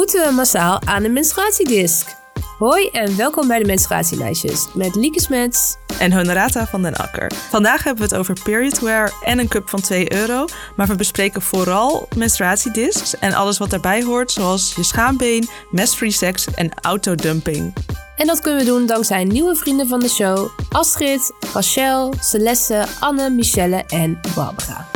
Moeten we massaal aan de menstruatiedisc? Hoi en welkom bij de Menstruatiemeisjes met Lieke Smets en Honorata van den Akker. Vandaag hebben we het over periodwear en een cup van 2 euro. Maar we bespreken vooral menstruatiediscs en alles wat daarbij hoort, zoals je schaambeen, mess-free seks en autodumping. En dat kunnen we doen dankzij nieuwe vrienden van de show: Astrid, Rachel, Celeste, Anne, Michelle en Barbara.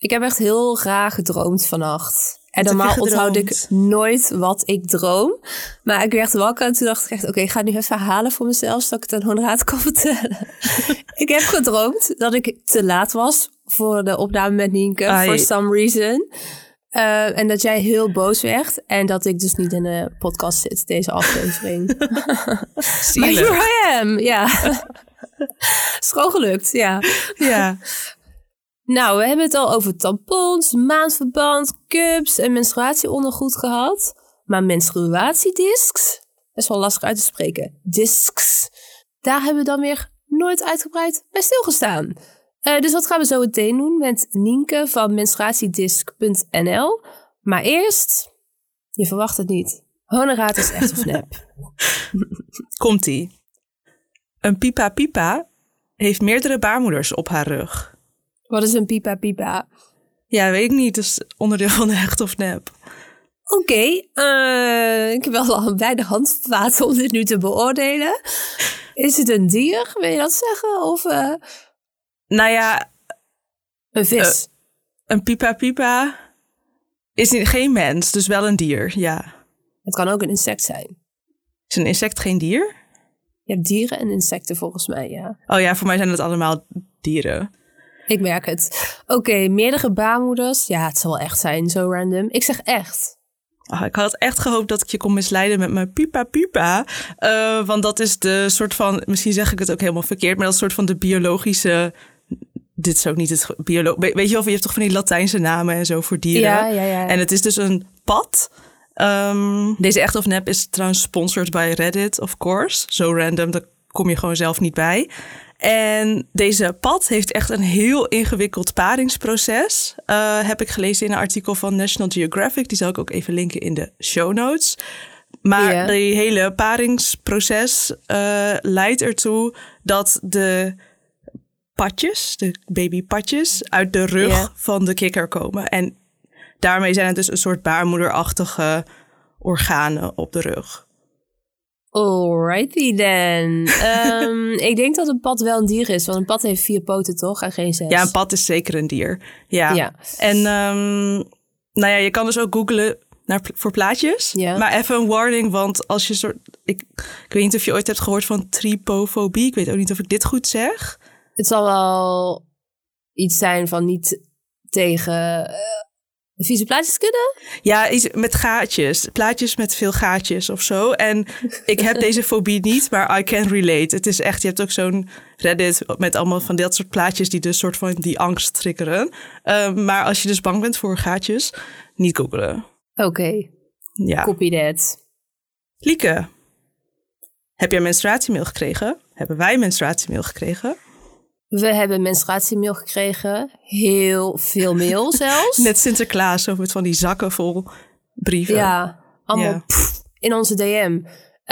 Ik heb echt heel raar gedroomd vannacht. En normaal onthoud ik nooit wat ik droom. Maar ik werd wakker en toen dacht ik echt... oké, ik ga nu even herhalen voor mezelf... zodat ik het aan Honoraat kan vertellen. ik heb gedroomd dat ik te laat was... voor de opname met Nienke, for some reason. Uh, en dat jij heel boos werd. En dat ik dus niet in de podcast zit, deze aflevering. maar here I am, ja. Is gewoon gelukt, ja. Ja. Nou, we hebben het al over tampons, maandverband, cups en menstruatieondergoed gehad. Maar menstruatiediscs, is wel lastig uit te spreken. Discs, daar hebben we dan weer nooit uitgebreid bij stilgestaan. Uh, dus dat gaan we zo meteen doen met Nienke van menstruatiedisc.nl. Maar eerst, je verwacht het niet. Honoraat is echt of nep. Komt-ie. Een pipa pipa heeft meerdere baarmoeders op haar rug. Wat is een pipa pipa? Ja, weet ik niet. Dat is onderdeel van de echt of nep. Oké, okay, uh, ik heb wel al bij de hand om dit nu te beoordelen. Is het een dier, wil je dat zeggen? Of, uh... Nou ja... Een vis? Uh, een pipa pipa is geen mens, dus wel een dier, ja. Het kan ook een insect zijn. Is een insect geen dier? Je hebt dieren en insecten volgens mij, ja. Oh ja, voor mij zijn het allemaal dieren. Ik merk het. Oké, meerdere baarmoeders. Ja, het zal echt zijn, zo random. Ik zeg echt. Oh, ik had echt gehoopt dat ik je kon misleiden met mijn pipa pipa. Uh, want dat is de soort van, misschien zeg ik het ook helemaal verkeerd, maar dat is soort van de biologische. Dit is ook niet het biolo. Weet je of je hebt toch van die Latijnse namen en zo voor dieren? Ja, ja, ja. En het is dus een pad. Um, deze echt of nep is trouwens sponsored bij Reddit, of course. Zo random, daar kom je gewoon zelf niet bij. En deze pad heeft echt een heel ingewikkeld paringsproces. Uh, heb ik gelezen in een artikel van National Geographic. Die zal ik ook even linken in de show notes. Maar yeah. die hele paringsproces uh, leidt ertoe dat de patjes, de babypatjes, uit de rug yeah. van de kikker komen. En daarmee zijn het dus een soort baarmoederachtige organen op de rug. Alrighty then. um, ik denk dat een pad wel een dier is, want een pad heeft vier poten toch en geen zes. Ja, een pad is zeker een dier. Ja. ja. En um, nou ja, je kan dus ook googlen naar, voor plaatjes. Ja. Maar even een warning, want als je soort... Ik, ik weet niet of je ooit hebt gehoord van tripofobie. Ik weet ook niet of ik dit goed zeg. Het zal wel iets zijn van niet tegen... Vieze plaatjes kunnen? Ja, met gaatjes. Plaatjes met veel gaatjes of zo. En ik heb deze fobie niet, maar I can relate. Het is echt, je hebt ook zo'n Reddit met allemaal van dat soort plaatjes die dus soort van die angst triggeren. Um, maar als je dus bang bent voor gaatjes, niet googelen. Oké. Okay. Ja. Copy that. Lieke, heb jij menstruatiemail gekregen? Hebben wij menstruatiemail gekregen? We hebben menstruatiemail gekregen. Heel veel mail zelfs. Net Sinterklaas, zo met van die zakken vol brieven. Ja, allemaal in onze DM.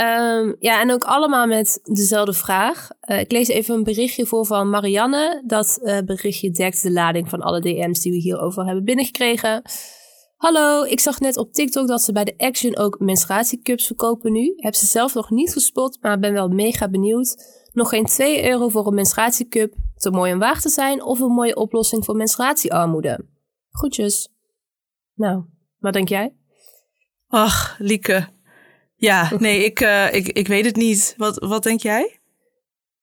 Um, ja, en ook allemaal met dezelfde vraag. Uh, ik lees even een berichtje voor van Marianne. Dat uh, berichtje dekt de lading van alle DM's die we hierover hebben binnengekregen. Hallo, ik zag net op TikTok dat ze bij de Action ook menstruatiecups verkopen nu. Heb ze zelf nog niet gespot, maar ben wel mega benieuwd. Nog geen 2 euro voor een menstruatiecup. Te mooi om waar te zijn of een mooie oplossing voor menstruatiearmoede. Goedjes. Nou, wat denk jij? Ach, Lieke. Ja, nee, ik, uh, ik, ik weet het niet. Wat, wat denk jij?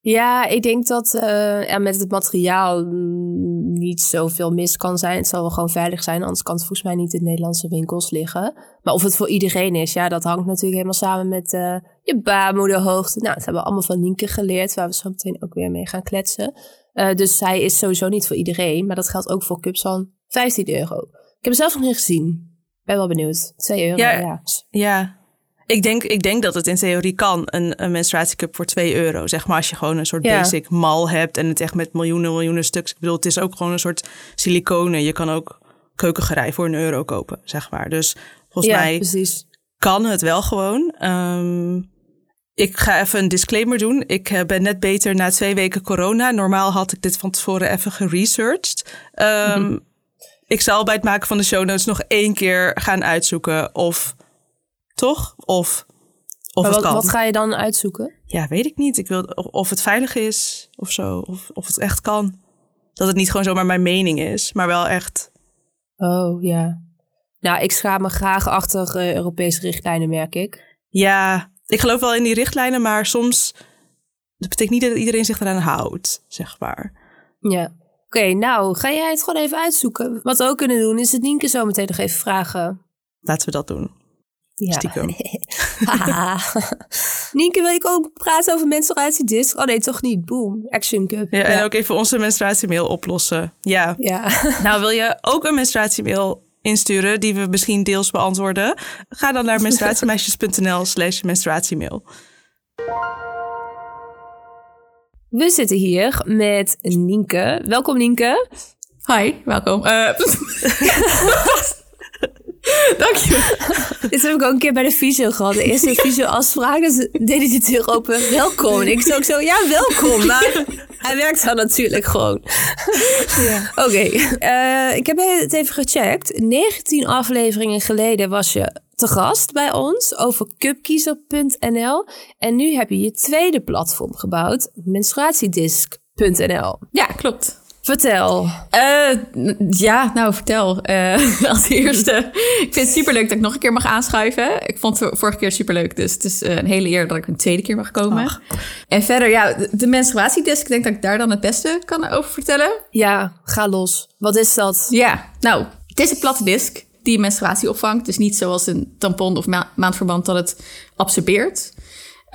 Ja, ik denk dat uh, er met het materiaal niet zoveel mis kan zijn. Het zal wel gewoon veilig zijn, anders kan het volgens mij niet in Nederlandse winkels liggen. Maar of het voor iedereen is, ja, dat hangt natuurlijk helemaal samen met uh, je baarmoederhoogte. Nou, dat hebben we allemaal van Nienke geleerd, waar we zo meteen ook weer mee gaan kletsen. Uh, dus zij is sowieso niet voor iedereen, maar dat geldt ook voor cups van 15 euro. Ik heb hem zelf nog niet gezien. Ben wel benieuwd. 2 euro, ja. Ja, ja. Ik denk, ik denk dat het in theorie kan, een, een menstruatiecup voor 2 euro. Zeg maar als je gewoon een soort Ja. basic mal hebt en het echt met miljoenen, miljoenen stuks. Ik bedoel, het is ook gewoon een soort siliconen. Je kan ook keukengerei voor een euro kopen, zeg maar. Dus volgens ja, mij precies. kan het wel gewoon. Ehm, ik ga even een disclaimer doen. Ik eh, ben net beter na twee weken corona. Normaal had ik dit van tevoren even geresearched. Ehm, Ik zal bij het maken van de show notes nog één keer gaan uitzoeken of... Toch? Of, of Maar het wat, kan. wat ga je dan uitzoeken? Ja, weet ik niet. Ik wil of, of het veilig is of zo. Of, of het echt kan. Dat het niet gewoon zomaar mijn mening is, maar wel echt... Oh, ja. Nou, ik schaam me graag achter eh, Europese richtlijnen, merk ik. Ja, ik geloof wel in die richtlijnen, maar soms... Dat betekent niet dat iedereen zich eraan houdt, zeg maar. Ja. Oké, nou, ga jij het gewoon even uitzoeken? Wat we ook kunnen doen, is het Nienke zo meteen nog even vragen. Laten we dat doen. Ja. Stiekem. Nienke, wil ik ook praten over menstruatiedisc? Oh nee, toch niet. Boom. Action Cup. Ja, En ook even onze menstruatiemail oplossen. Ja. Ja. Nou, wil je ook een menstruatiemail insturen die we misschien deels beantwoorden? Ga dan naar menstruatiemeisjes.nl slash menstruatiemail. We zitten hier met Nienke. Welkom Nienke. Hi, welkom. Eh Dank je. Dit heb ik ook een keer bij de fysio gehad. De eerste fysio-afspraak, dus deed hij de deur open. Welkom. En ik zei ook zo, ja, welkom. Maar hij werkt dan natuurlijk gewoon. Oké, eh, ik heb het even gecheckt. 19 afleveringen geleden was je te gast bij ons over cupkiezer.nl. En nu heb je je tweede platform gebouwd, menstruatiedisc.nl. Ja, klopt. Vertel. Eh, ja, nou vertel. Eh, als eerste, ik vind het superleuk dat ik nog een keer mag aanschuiven. Ik vond het vorige keer superleuk, dus het is eh, een hele eer dat ik een tweede keer mag komen. En verder, ja, de, de menstruatiedisc, ik denk dat ik daar dan het beste kan over vertellen. Ja, ga los. Wat is dat? Ja, nou, het is een platte disc die menstruatie opvangt. Dus niet zoals een tampon of ma- maandverband dat het absorbeert.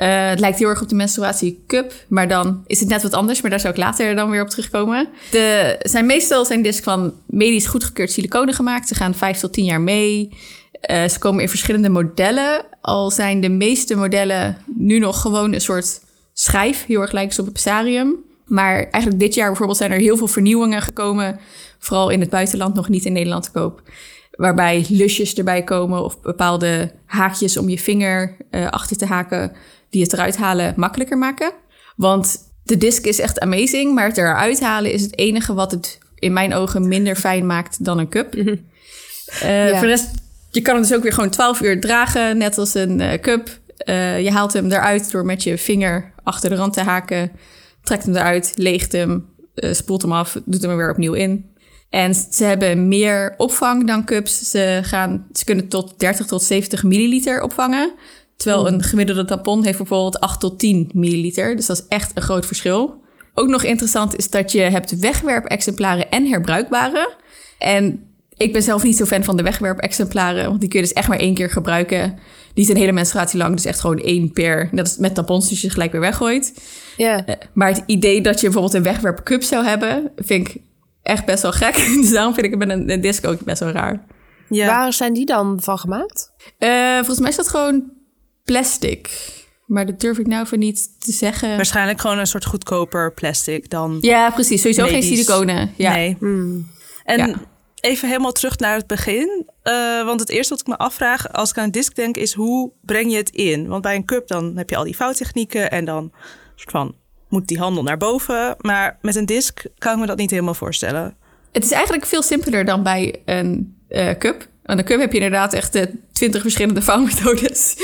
Eh, het lijkt heel erg op de menstruatiecup, maar dan is het net wat anders. Maar daar zou ik later dan weer op terugkomen. De, zijn meestal zijn discs van medisch goedgekeurd siliconen gemaakt. Ze gaan vijf tot tien jaar mee. Eh, ze komen in verschillende modellen. Al zijn de meeste modellen nu nog gewoon een soort schijf. Heel erg lijken ze op een pessarium. Maar eigenlijk dit jaar bijvoorbeeld zijn er heel veel vernieuwingen gekomen. Vooral in het buitenland, nog niet in Nederland te koop. Waarbij lusjes erbij komen of bepaalde haakjes om je vinger eh, achter te haken. Die het eruit halen makkelijker maken. Want de disc is echt amazing, maar het eruit halen is het enige wat het in mijn ogen minder fijn maakt dan een cup. Eh, Ja. Voor de rest, je kan hem dus ook weer gewoon 12 uur dragen, net als een eh, cup. Eh, je haalt hem eruit door met je vinger achter de rand te haken. Trekt hem eruit, leegt hem, eh, spoelt hem af, doet hem er weer opnieuw in. En ze hebben meer opvang dan cups. Ze, gaan, ze kunnen tot 30 tot 70 milliliter opvangen. Terwijl een gemiddelde tampon heeft bijvoorbeeld 8 tot 10 milliliter. Dus dat is echt een groot verschil. Ook nog interessant is dat je hebt wegwerpexemplaren en herbruikbare. En ik ben zelf niet zo fan van de wegwerpexemplaren. Want die kun je dus echt maar één keer gebruiken. Die zijn hele menstruatie lang. Dus echt gewoon één per. Net als met tampons, dus je gelijk weer weggooit. Ja. Eh, Maar het idee dat je bijvoorbeeld een wegwerpcup zou hebben, vind ik echt best wel gek. Dus daarom vind ik het met een, een disc ook best wel raar. Ja. Waar zijn die dan van gemaakt? Eh, volgens mij is dat gewoon plastic. Maar dat durf ik nou voor niet te zeggen. Waarschijnlijk gewoon een soort goedkoper plastic dan. Ja, precies. Sowieso geen Medisch. siliconen. Ja. Nee. En Ja. even helemaal terug naar het begin. Eh, want het eerste wat ik me afvraag als ik aan een disc denk is hoe breng je het in? Want bij een cup dan heb je al die vouwtechnieken en dan soort van moet die handel naar boven. Maar met een disc kan ik me dat niet helemaal voorstellen. Het is eigenlijk veel simpeler dan bij een eh, cup. Aan een cup heb je inderdaad echt eh, twintig verschillende vouwmethodes.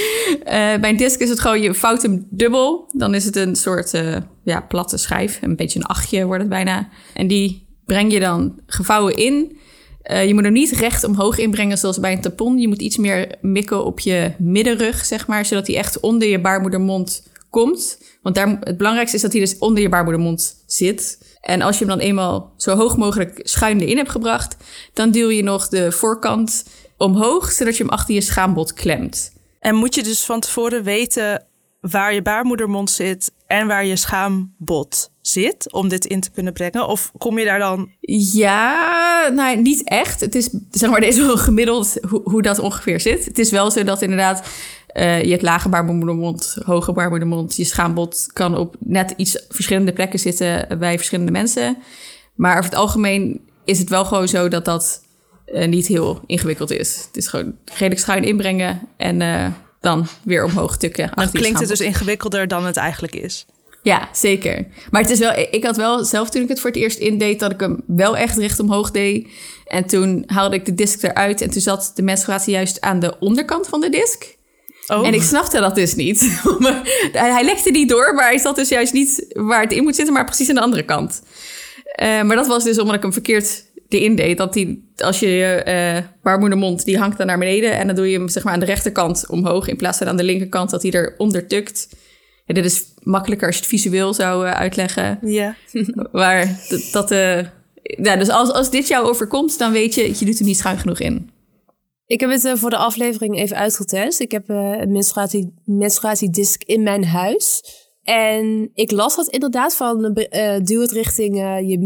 Eh, bij een disc is het gewoon, je vouwt hem dubbel. Dan is het een soort eh, ja, platte schijf. Een beetje een achtje wordt het bijna. En die breng je dan gevouwen in. Eh, je moet hem niet recht omhoog inbrengen zoals bij een tampon. Je moet iets meer mikken op je middenrug, zeg maar. Zodat hij echt onder je baarmoedermond komt. Want daar, het belangrijkste is dat hij dus onder je baarmoedermond zit. En als je hem dan eenmaal zo hoog mogelijk schuin erin hebt gebracht... dan duw je nog de voorkant omhoog... zodat je hem achter je schaambod klemt. En moet je dus van tevoren weten waar je baarmoedermond zit en waar je schaambod zit om dit in te kunnen brengen? Of kom je daar dan Ja, nou niet echt. Het is zeg maar deze wel gemiddeld hoe, hoe dat ongeveer zit. Het is wel zo dat inderdaad Eh, je hebt lage baarmoedermond, hoge baarmoedermond. Je schaambod kan op net iets verschillende plekken zitten bij verschillende mensen. Maar over het algemeen is het wel gewoon zo dat dat eh, niet heel ingewikkeld is. Het is gewoon redelijk schuin inbrengen en eh, dan weer omhoog tukken. Dan klinkt het dus ingewikkelder dan het eigenlijk is. Ja, zeker. Maar het is wel, ik had wel zelf toen ik het voor het eerst indeed, dat ik hem wel echt recht omhoog deed. En toen haalde ik de disk eruit en toen zat de menstruatie juist aan de onderkant van de disk. Oh. En ik snapte dat dus niet. hij lekte niet door, maar hij zat dus juist niet waar het in moet zitten, maar precies aan de andere kant. Eh, maar dat was dus omdat ik hem verkeerd erin deed. Dat die, als je je baarmoedermond, die hangt dan naar beneden. En dan doe je hem zeg maar aan de rechterkant omhoog. In plaats van aan de linkerkant, dat hij eronder tukt. Ja, dit is makkelijker als je het visueel zou eh, uitleggen. Ja. Maar dat... eh, ja, dus als, als dit jou overkomt, dan weet je, je doet hem niet schuin genoeg in. Ik heb het eh, voor de aflevering even uitgetest. Ik heb een menstruatie, menstruatiedisc in mijn huis. En ik las dat inderdaad van eh, duw het richting je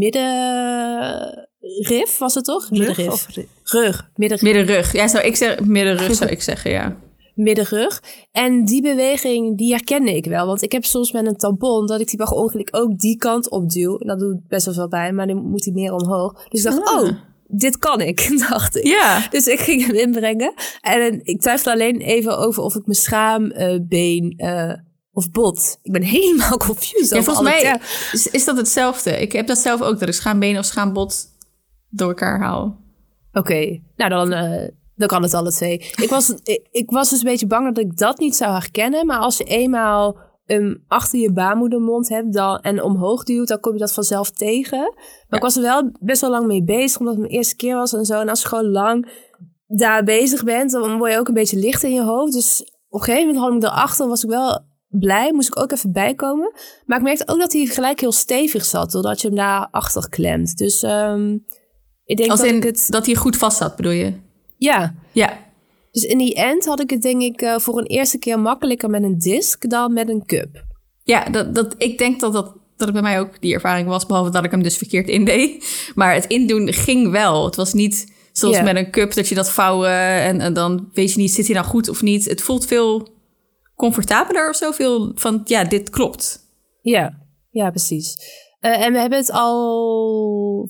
middenrif, was het toch? Middenrif. Rug. Middenrif. Middenrug. Ja, zou ik zeggen, middenrug zou ik zeggen, ja. middenrug. En die beweging, die herkende ik wel. Want ik heb soms met een tampon dat ik die per ongeluk ook die kant op duw. En dat doet best wel veel bij, maar dan moet hij meer omhoog. Dus ik dacht, Ah. oh, dit kan ik, dacht ik. Ja. Dus ik ging hem inbrengen. En ik twijfel alleen even over of ik mijn schaambeen eh, of bot. Ik ben helemaal confused. Ja, over volgens alle mij is, is dat hetzelfde. Ik heb dat zelf ook, dat ik schaambeen of schaambod door elkaar haal. Oké, nou dan, eh, dan kan het alle twee. Ik was, ik, ik was dus een beetje bang dat ik dat niet zou herkennen. Maar als je eenmaal hem achter je baarmoedermond hebt dan, en omhoog duwt, dan kom je dat vanzelf tegen. Maar ik was er wel best wel lang mee bezig, omdat het mijn eerste keer was en zo. En als je gewoon lang daar bezig bent, dan word je ook een beetje licht in je hoofd. Dus op een gegeven moment had ik erachter, was ik wel blij. Moest ik ook even bijkomen. Maar ik merkte ook dat hij gelijk heel stevig zat, doordat je hem daar achter klemt. Dus ehm, ik denk Als dat in ik het... dat hij goed vast zat, bedoel je? Ja, Ja. dus in die end had ik het denk ik eh, voor een eerste keer makkelijker met een disc dan met een cup. Ja, dat, dat, ik denk dat, dat, dat het bij mij ook die ervaring was, behalve dat ik hem dus verkeerd indeed. Maar het indoen ging wel. Het was niet zoals met een cup dat je dat vouwen en, en dan weet je niet, zit hij nou goed of niet. Het voelt veel comfortabeler of zo. Veel van, ja, dit klopt. Ja, ja precies. Eh, en we hebben het al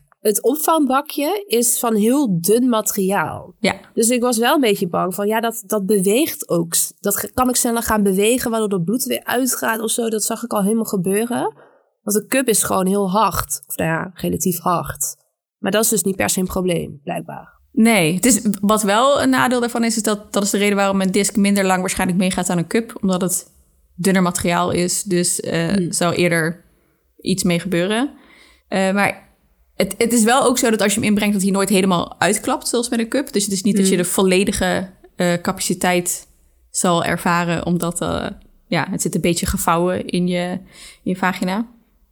het opvangbakje is van heel dun materiaal. Ja, Dus ik was wel een beetje bang van, ja, dat, dat beweegt ook. Dat kan ik sneller gaan bewegen, waardoor het bloed weer uitgaat of zo. Dat zag ik al helemaal gebeuren. Want de cup is gewoon heel hard. Of nou ja, relatief hard. Maar dat is dus niet per se een probleem, blijkbaar. Nee, het is, wat wel een nadeel daarvan is, is dat dat is de reden waarom een disc minder lang waarschijnlijk meegaat aan een cup. Omdat het dunner materiaal is. Dus eh zou eerder iets mee gebeuren. Eh, maar het, het is wel ook zo dat als je hem inbrengt, dat hij nooit helemaal uitklapt, zoals met een cup. Dus het is niet dat je de volledige eh, capaciteit zal ervaren, omdat eh, ja, het zit een beetje gevouwen in je, in je vagina.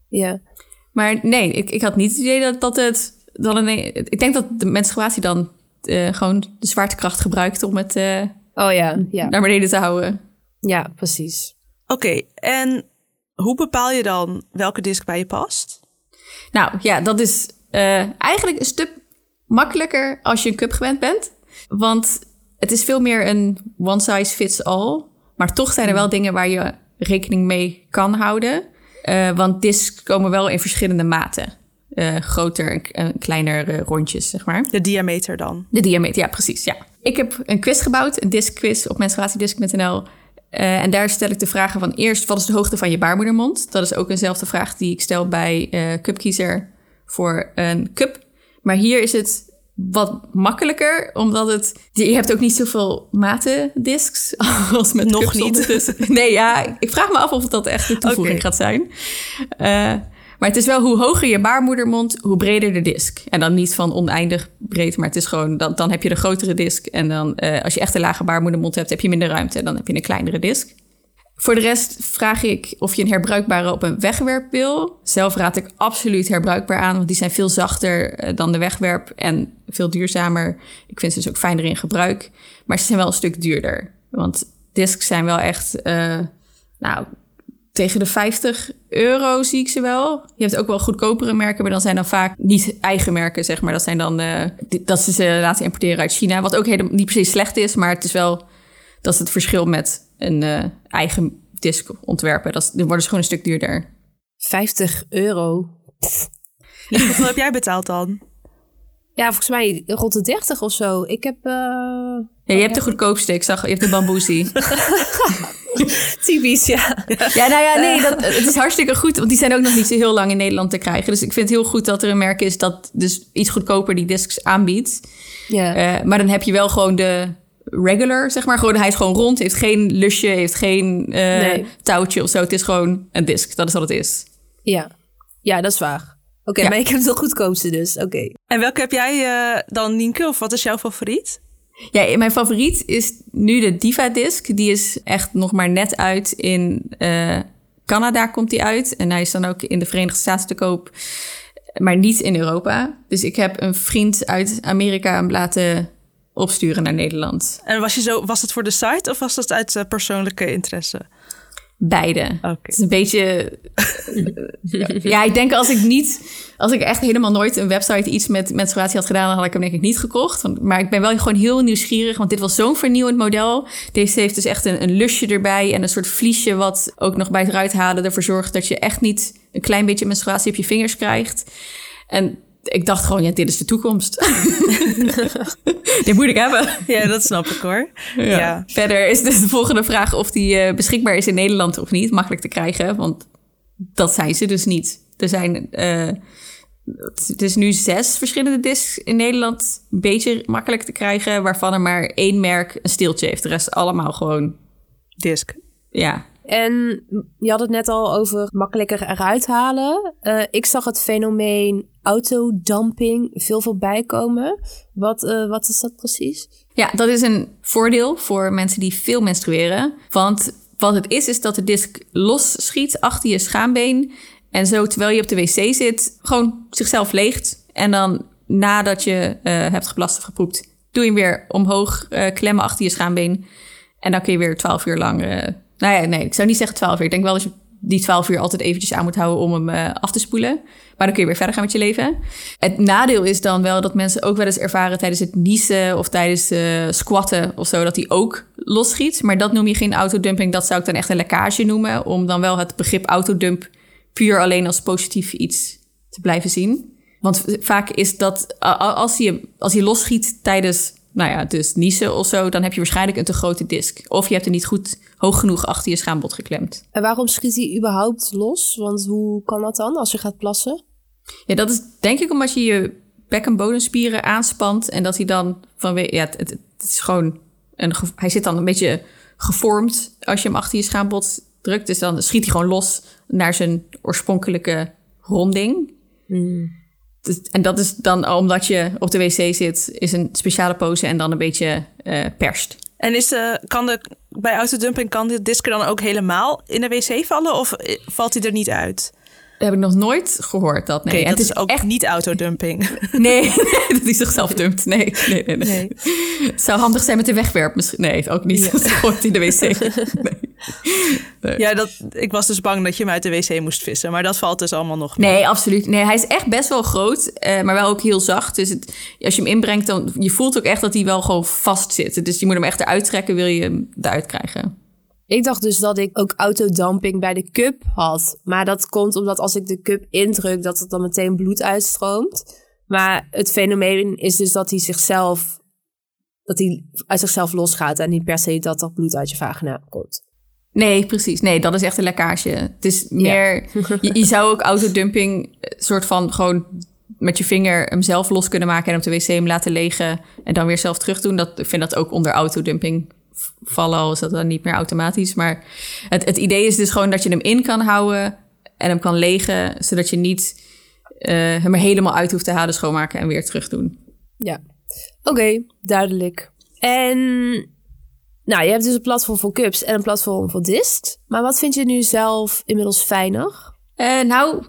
Ja. Maar nee, ik, ik had niet het idee dat, dat het dan een. Ik denk dat de menstruatie dan eh, gewoon de zwaartekracht gebruikt om het eh, Oh ja, ja. naar beneden te houden. Ja, precies. Oké, en hoe bepaal je dan welke disc bij je past? Nou ja, dat is eh, eigenlijk een stuk makkelijker als je een cup gewend bent. Want het is veel meer een one size fits all. Maar toch zijn er wel dingen waar je rekening mee kan houden. Eh, want discs komen wel in verschillende maten. Eh, groter en kleiner rondjes, zeg maar. De diameter dan? De diameter, ja, precies. Ja. Ik heb een quiz gebouwd, een disc-quiz op menstruatiedisc.nl. En daar stel ik de vragen van eerst, wat is de hoogte van je baarmoedermond? Dat is ook eenzelfde vraag die ik stel bij Cupkiezer voor een cup. Maar hier is het wat makkelijker, omdat het... Je hebt ook niet zoveel matendiscs als met Nog cups niet. ondertussen. Nee, ja, ik vraag me af of dat echt de toevoeging gaat zijn. Eh, maar het is wel hoe hoger je baarmoedermond, hoe breder de disc. En dan niet van oneindig breed, maar het is gewoon... Dan, dan heb je de grotere disc. En dan eh, als je echt een lage baarmoedermond hebt, heb je minder ruimte. En dan heb je een kleinere disc. Voor de rest vraag ik of je een herbruikbare op een wegwerp wil. Zelf raad ik absoluut herbruikbaar aan, want die zijn veel zachter eh, dan de wegwerp en veel duurzamer. Ik vind ze dus ook fijner in gebruik, maar ze zijn wel een stuk duurder. Want discs zijn wel echt, eh, nou, tegen de 50 euro zie ik ze wel. Je hebt ook wel goedkopere merken, maar dan zijn dan vaak niet eigen merken, zeg maar. Dat zijn dan eh, dat ze ze laten importeren uit China, wat ook helemaal niet se slecht is, maar het is wel dat is het verschil met een eh, eigen disc ontwerpen. Dat is, worden ze gewoon een stuk duurder. 50 euro. Hoeveel heb jij betaald dan? Ja, volgens mij rond de 30 of zo. Ik heb eh Ja, je hebt de goedkoopste. Ik zag, je hebt de bamboezie. typisch, ja. ja, nou ja, nee, dat, het is hartstikke goed. Want die zijn ook nog niet zo heel lang in Nederland te krijgen. Dus ik vind het heel goed dat er een merk is dat dus iets goedkoper die discs aanbiedt. ja. Eh, maar dan heb je wel gewoon de regular, zeg maar. Gewoon, hij is gewoon rond, heeft geen lusje, heeft geen eh, Nee. touwtje of zo. Het is gewoon een disc. Dat is wat het is. ja. ja, dat is waar. Oké, Ja. maar ik heb de goedkoopste dus. Oké. En welke heb jij eh, dan, Nienke? Of wat is jouw favoriet? Ja, mijn favoriet is nu de Diva Disc. Die is echt nog maar net uit in eh, Canada komt die uit. En hij is dan ook in de Verenigde Staten te koop, maar niet in Europa. Dus ik heb een vriend uit Amerika hem laten opsturen naar Nederland. En was, je zo, was het voor de site of was dat uit eh, persoonlijke interesse? Beide. Het is een beetje. ja, ik denk als ik niet. Als ik echt helemaal nooit een website iets met menstruatie had gedaan, dan had ik hem denk ik niet gekocht. Maar ik ben wel gewoon heel nieuwsgierig, want dit was zo'n vernieuwend model. Deze heeft dus echt een, een lusje erbij en een soort vliesje, wat ook nog bij het eruit halen ervoor zorgt dat je echt niet een klein beetje menstruatie op je vingers krijgt. En ik dacht gewoon, ja, dit is de toekomst. dit moet ik hebben. Ja, dat snap ik hoor. Ja. Verder is dus de volgende vraag of die eh, beschikbaar is in Nederland of niet. Makkelijk te krijgen, want dat zijn ze dus niet. Er zijn eh, het is nu zes verschillende discs in Nederland. Een beetje makkelijk te krijgen, waarvan er maar één merk een steeltje heeft. De rest allemaal gewoon, Disc. ja. En je had het net al over makkelijker eruit halen. Eh, ik zag het fenomeen autodumping veel voorbij komen. Wat, eh, wat is dat precies? Ja, dat is een voordeel voor mensen die veel menstrueren. Want wat het is, is dat de disc los schiet achter je schaambeen. En zo, terwijl je op de wc zit, gewoon zichzelf leegt. En dan nadat je eh, hebt geplast of gepoept, doe je hem weer omhoog klemmen achter je schaambeen. En dan kun je weer twaalf uur lang... nou ja, nee, ik zou niet zeggen twaalf uur. Ik denk wel dat je die twaalf uur altijd eventjes aan moet houden om hem eh, af te spoelen. Maar dan kun je weer verder gaan met je leven. Het nadeel is dan wel dat mensen ook wel eens ervaren tijdens het niezen of tijdens eh, squatten of zo, dat die ook losschiet. Maar dat noem je geen autodumping, dat zou ik dan echt een lekkage noemen. Om dan wel het begrip autodump puur alleen als positief iets te blijven zien. Want vaak is dat, als je, als je losschiet tijdens, nou ja, dus niezen of zo, dan heb je waarschijnlijk een te grote disc. Of je hebt er niet goed hoog genoeg achter je schaambod geklemd. En waarom schiet hij überhaupt los? Want hoe kan dat dan als je gaat plassen? Ja, dat is denk ik omdat je je bek- en bodemspieren aanspant. En dat hij dan vanwege... Ja, het, het, het is gewoon... Een, hij zit dan een beetje gevormd als je hem achter je schaambod drukt. Dus dan schiet hij gewoon los naar zijn oorspronkelijke ronding. Dus- en dat is dan omdat je op de wc zit, is een speciale pose en dan een beetje eh, perst. En is de, kan de, bij autodumping kan de disc er dan ook helemaal in de wc vallen? Of eh, valt hij er niet uit? Dat heb ik nog nooit gehoord, dat. Nee, Oké, en dat het is ook echt niet autodumping. Nee, dat hij zichzelf dumpt. Nee, nee, nee. nee. Het zou handig zijn met de wegwerp misschien. Nee, ook niet. Dat gooit in de wc. Nee. ja, dat, ik was dus bang dat je hem uit de wc moest vissen. Maar dat valt dus allemaal nog mee. nee, absoluut. Nee, hij is echt best wel groot, eh, maar wel ook heel zacht. Dus het, als je hem inbrengt, dan je voelt ook echt dat hij wel gewoon vast zit. Dus je moet hem echt eruit trekken, wil je hem eruit krijgen. Ik dacht dus dat ik ook autodumping bij de cup had. Maar dat komt omdat als ik de cup indruk, dat het dan meteen bloed uitstroomt. Maar het fenomeen is dus dat hij zichzelf, dat hij uit zichzelf losgaat en niet per se dat er bloed uit je vagina komt. Nee, precies. Nee, dat is echt een lekkage. Het is meer... je, je zou ook autodumping eh, soort van gewoon met je vinger hem zelf los kunnen maken en op de wc hem laten legen en dan weer zelf terug doen. Dat, ik vind dat ook onder autodumping vallen, al is dat dan niet meer automatisch. Maar het, het idee is dus gewoon dat je hem in kan houden en hem kan legen, zodat je niet uh, hem er helemaal uit hoeft te halen, schoonmaken en weer terug doen. Ja, oké, duidelijk. En nou, je hebt dus een platform voor cups en een platform voor discs. Maar wat vind je nu zelf inmiddels fijner? Uh, nou,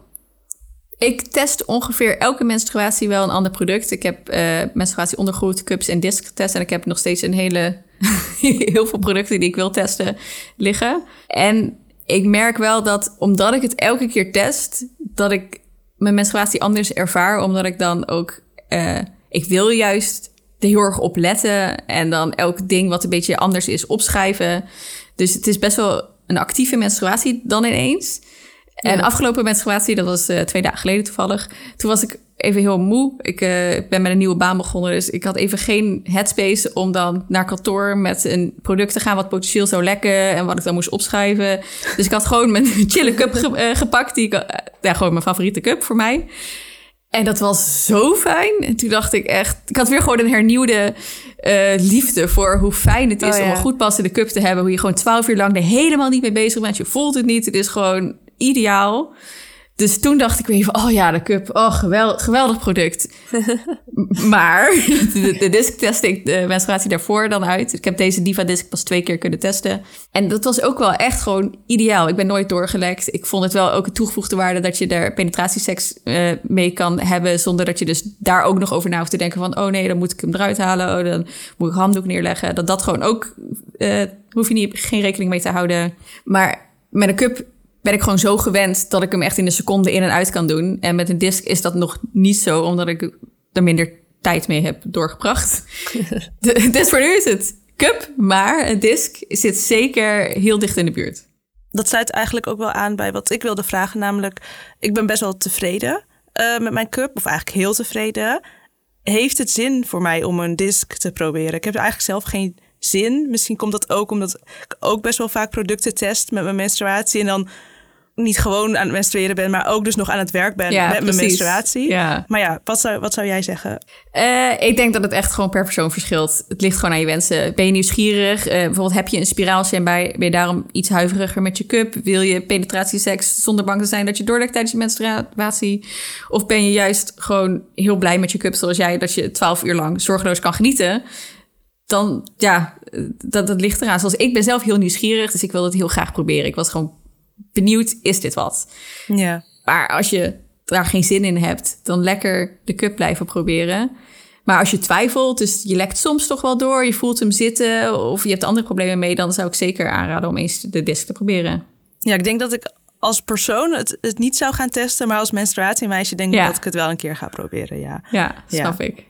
ik test ongeveer elke menstruatie wel een ander product. Ik heb uh, menstruatie ondergoed, cups en disc getest. En ik heb nog steeds een hele, heel veel producten die ik wil testen liggen. En ik merk wel dat omdat ik het elke keer test, dat ik mijn menstruatie anders ervaar. Omdat ik dan ook, uh, ik wil juist er heel erg op letten. En dan elk ding wat een beetje anders is opschrijven. Dus het is best wel een actieve menstruatie dan ineens. En afgelopen menstruatie, dat was uh, twee dagen geleden toevallig. Toen was ik even heel moe. Ik uh, ben met een nieuwe baan begonnen. Dus ik had even geen headspace om dan naar kantoor met een product te gaan wat potentieel zou lekken. En wat ik dan moest opschrijven. Dus ik had gewoon mijn chille cup ge uh, gepakt. Die ik, ja, gewoon mijn favoriete cup voor mij. En dat was zo fijn. En toen dacht ik echt... Ik had weer gewoon een hernieuwde uh, liefde voor hoe fijn het is... Oh, ja. om een goed passende cup te hebben. Hoe je gewoon twaalf uur lang er helemaal niet mee bezig bent. Je voelt het niet. Het is gewoon ideaal. Dus toen dacht ik weer van, oh ja, de cup, oh geweldig, geweldig product. maar de, de disc testte ik de menstruatie daarvoor dan uit. Ik heb deze Diva disc pas twee keer kunnen testen. En dat was ook wel echt gewoon ideaal. Ik ben nooit doorgelekt. Ik vond het wel ook een toegevoegde waarde dat je er penetratieseks uh, mee kan hebben. Zonder dat je dus daar ook nog over na hoeft te denken van, oh nee, dan moet ik hem eruit halen. Oh, dan moet ik handdoek neerleggen. Dat dat gewoon ook, uh, hoef je niet, geen rekening mee te houden. Maar met een cup ben ik gewoon zo gewend dat ik hem echt in een seconde in en uit kan doen. En met een disc is dat nog niet zo, omdat ik er minder tijd mee heb doorgebracht. dus voor nu is het cup, maar een disc zit zeker heel dicht in de buurt. Dat sluit eigenlijk ook wel aan bij wat ik wilde vragen, namelijk ik ben best wel tevreden uh, met mijn cup, of eigenlijk heel tevreden. Heeft het zin voor mij om een disc te proberen? Ik heb eigenlijk zelf geen zin. Misschien komt dat ook omdat ik ook best wel vaak producten test met mijn menstruatie en dan niet gewoon aan het menstrueren ben, maar ook dus nog aan het werk ben ja, met mijn menstruatie. Ja. Maar ja, wat zou, wat zou jij zeggen? Uh, ik denk dat het echt gewoon per persoon verschilt. Het ligt gewoon aan je wensen. Ben je nieuwsgierig? Uh, bijvoorbeeld heb je een spiraaltje en ben je daarom iets huiveriger met je cup? Wil je penetratieseks zonder bang te zijn dat je doorlekt tijdens je menstruatie? Of ben je juist gewoon heel blij met je cup zoals jij, dat je twaalf uur lang zorgeloos kan genieten? Dan ja, dat, dat ligt eraan. Zoals ik ben zelf heel nieuwsgierig, dus ik wil het heel graag proberen. Ik was gewoon benieuwd, is dit wat? Ja. Maar als je daar geen zin in hebt, dan lekker de cup blijven proberen. Maar als je twijfelt, dus je lekt soms toch wel door, je voelt hem zitten of je hebt andere problemen mee, dan zou ik zeker aanraden om eens de disc te proberen. Ja, ik denk dat ik als persoon het, het niet zou gaan testen, maar als menstruatiemeisje denk ik ja. dat ik het wel een keer ga proberen. Ja, ja snap ik.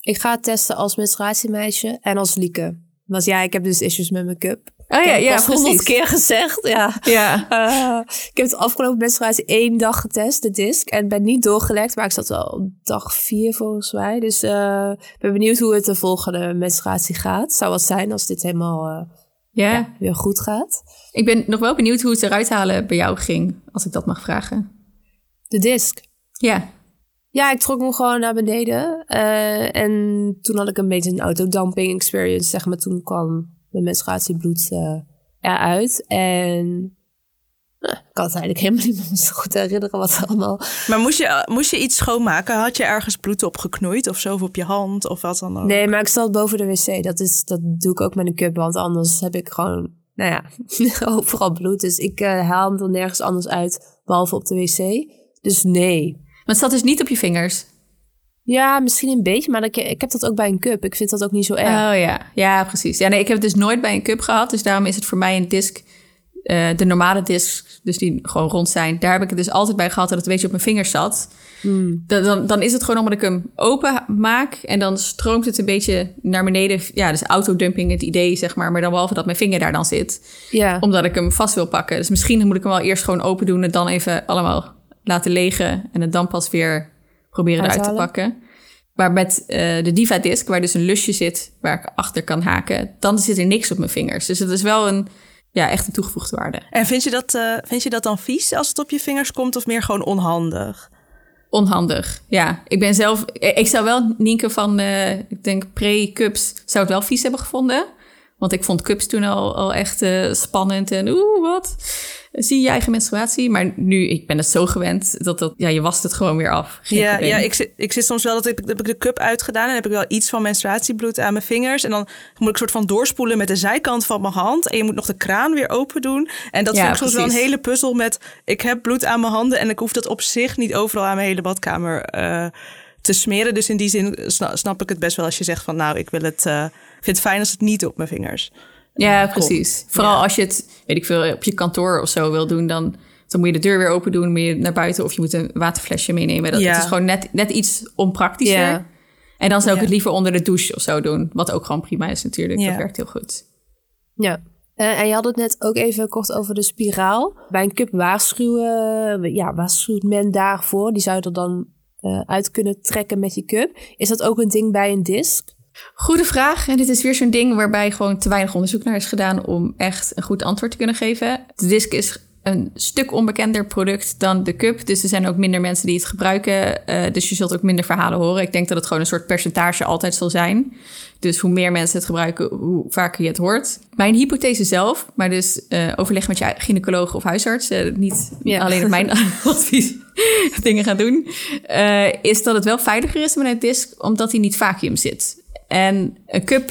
Ik ga het testen als menstruatiemeisje en als Lieke. Want ja, ik heb dus issues met mijn cup. Oh ja, ja, honderd keer gezegd. Ja. ja. Uh, ik heb het afgelopen menstruatie één dag getest, de disc. En ben niet doorgelekt, maar ik zat al op dag vier volgens mij. Dus uh, ben benieuwd hoe het de volgende menstruatie gaat. Zou wat zijn als dit helemaal uh, ja. ja. weer goed gaat. Ik ben nog wel benieuwd hoe het eruit halen bij jou ging, als ik dat mag vragen. De disc? Ja. Ja, ik trok hem gewoon naar beneden. En toen had ik een beetje een autodumping experience, zeg maar. Toen kwam mijn menstruatiebloed uh, eruit. En uh, ik kan het eigenlijk helemaal niet meer zo goed herinneren wat allemaal... Maar moest je, moest je iets schoonmaken? Had je ergens bloed op geknoeid of zo? Of op je hand of wat dan ook? Nee, maar ik zat boven de wc. Dat, is, dat doe ik ook met een cup, want anders heb ik gewoon... Nou ja, overal bloed. Dus ik uh, haal hem dan nergens anders uit, behalve op de wc. Dus nee. Maar het zat dus niet op je vingers? Ja, misschien een beetje, maar ik, ik heb dat ook bij een cup. Ik vind dat ook niet zo erg. Oh ja, ja, precies. Ja, nee, ik heb het dus nooit bij een cup gehad. Dus daarom is het voor mij een disc, uh, de normale discs, dus die gewoon rond zijn. Daar heb ik het dus altijd bij gehad dat het een beetje op mijn vingers zat. Hmm. Dan, dan, dan, is het gewoon omdat ik hem open maak en dan stroomt het een beetje naar beneden. Ja, dus autodumping, het idee zeg maar. Maar dan behalve dat mijn vinger daar dan zit. Omdat ik hem vast wil pakken. Dus misschien moet ik hem wel eerst gewoon open doen en dan even allemaal laten legen. En het dan pas weer proberen eruit te pakken. Maar met uh, de Diva Disc, waar dus een lusje zit waar ik achter kan haken, dan zit er niks op mijn vingers. Dus het is wel een, ja, echt een toegevoegde waarde. En vind je, dat, uh, vind je dat dan vies als het op je vingers komt of meer gewoon onhandig? Onhandig, ja. Ik ben zelf... Ik zou wel, Nienke, van, uh, ik denk pre-cups... zou het wel vies hebben gevonden. Want ik vond cups toen al, al echt uh, spannend en oeh, wat zie je eigen menstruatie. Maar nu, ik ben het zo gewend dat dat, ja, je wast het gewoon weer af. ja, ja ik, zit, ik zit soms wel dat ik, heb ik de cup uitgedaan en heb ik wel iets van menstruatiebloed aan mijn vingers. En dan moet ik soort van doorspoelen met de zijkant van mijn hand. En je moet nog de kraan weer open doen. En dat ja, vind ik soms wel een hele puzzel met, ik heb bloed aan mijn handen en ik hoef dat op zich niet overal aan mijn hele badkamer uh, te smeren. Dus in die zin snap, ik het best wel als je zegt van, nou, ik wil het, uh, vind het fijn als het niet op mijn vingers. Ja, precies. Vooral als je het, weet ik veel, op je kantoor of zo wil doen, dan, dan moet je de deur weer open doen, moet je naar buiten of je moet een waterflesje meenemen. Dat is gewoon net, net iets onpraktischer. Ja. En dan zou ik het liever onder de douche of zo doen, wat ook gewoon prima is natuurlijk. Dat werkt heel goed. Ja. Uh, en je had het net ook even kort over de spiraal. Bij een cup waarschuwen, ja, waarschuwt men daarvoor. Die zou je er dan uh, uit kunnen trekken met je cup. Is dat ook een ding bij een disc? Goede vraag. En dit is weer zo'n ding waarbij gewoon te weinig onderzoek naar is gedaan om echt een goed antwoord te kunnen geven. De disc is een stuk onbekender product dan de cup. Dus er zijn ook minder mensen die het gebruiken. Uh, dus je zult ook minder verhalen horen. Ik denk dat het gewoon een soort percentage altijd zal zijn. Dus hoe meer mensen het gebruiken, hoe vaker je het hoort. Mijn hypothese zelf, maar dus uh, overleg met je gynaecoloog of huisarts. Uh, niet alleen op mijn advies dingen gaan doen. is dat het wel veiliger is met een disc, omdat hij niet vacuüm zit. En een cup,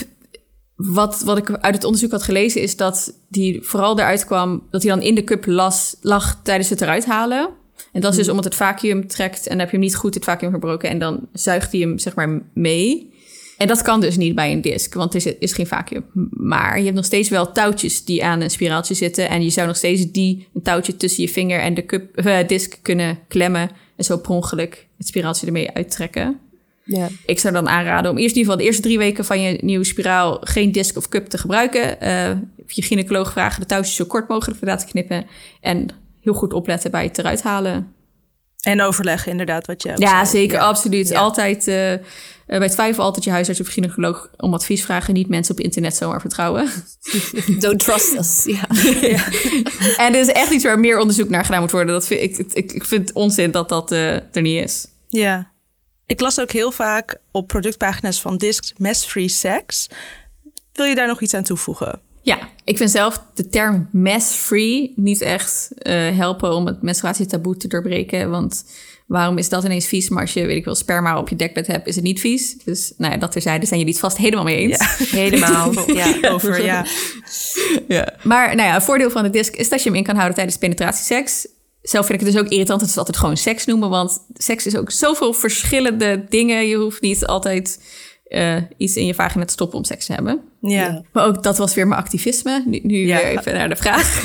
wat, wat ik uit het onderzoek had gelezen, is dat die vooral eruit kwam dat hij dan in de cup las, lag tijdens het eruit halen. En dat is dus hmm. omdat het vacuüm trekt en dan heb je hem niet goed het vacuüm gebroken en dan zuigt hij hem zeg maar mee. En dat kan dus niet bij een disc, want het is, is geen vacuüm. Maar je hebt nog steeds wel touwtjes die aan een spiraaltje zitten. En je zou nog steeds die, een touwtje tussen je vinger en de cup, uh, disc kunnen klemmen. En zo per ongeluk het spiraaltje ermee uittrekken. Ja. Ik zou dan aanraden om eerst in ieder geval de eerste drie weken van je nieuwe spiraal geen disc of cup te gebruiken. Uh, je gynaecoloog vragen de touwtjes zo kort mogelijk te laten knippen. En heel goed opletten bij het eruit halen. En overleggen inderdaad wat je Ja, zeker, absoluut. Altijd uh, bij twijfel altijd je huisarts of gynaecoloog om advies vragen. Niet mensen op internet zomaar vertrouwen. Don't trust us. Ja. ja. En er is echt iets waar meer onderzoek naar gedaan moet worden. Dat vind, ik, ik, ik vind onzin dat dat uh, er niet is. Ja, ik las ook heel vaak op productpagina's van Discs mess-free sex. Wil je daar nog iets aan toevoegen? Ja, ik vind zelf de term mess-free niet echt uh, helpen om het menstruatietaboe te doorbreken. Want waarom is dat ineens vies? Maar als je, weet ik wel, sperma op je dekbed hebt, is het niet vies. Dus nou ja, dat terzijde zijn jullie het vast helemaal mee eens. Ja. Helemaal, ja, over, ja. ja. Maar nou ja, een voordeel van de disc is dat je hem in kan houden tijdens penetratieseks zelf vind ik het dus ook irritant dat ze altijd gewoon seks noemen. Want seks is ook zoveel verschillende dingen. Je hoeft niet altijd uh, iets in je vagina te stoppen om seks te hebben. Ja. Maar ook dat was weer mijn activisme. Nu, nu ja. even naar de vraag.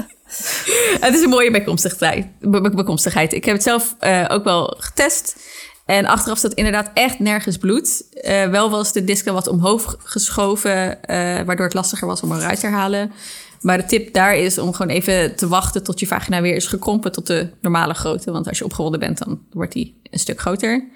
het is een mooie bijkomstigheid. bijkomstigheid. Ik heb het zelf uh, ook wel getest. En achteraf staat inderdaad echt nergens bloed. Uh, wel was de disc wat omhoog geschoven, waardoor het lastiger was om eruit te halen. Maar de tip daar is om gewoon even te wachten tot je vagina weer is gekrompen tot de normale grootte. Want als je opgewonden bent, dan wordt die een stuk groter.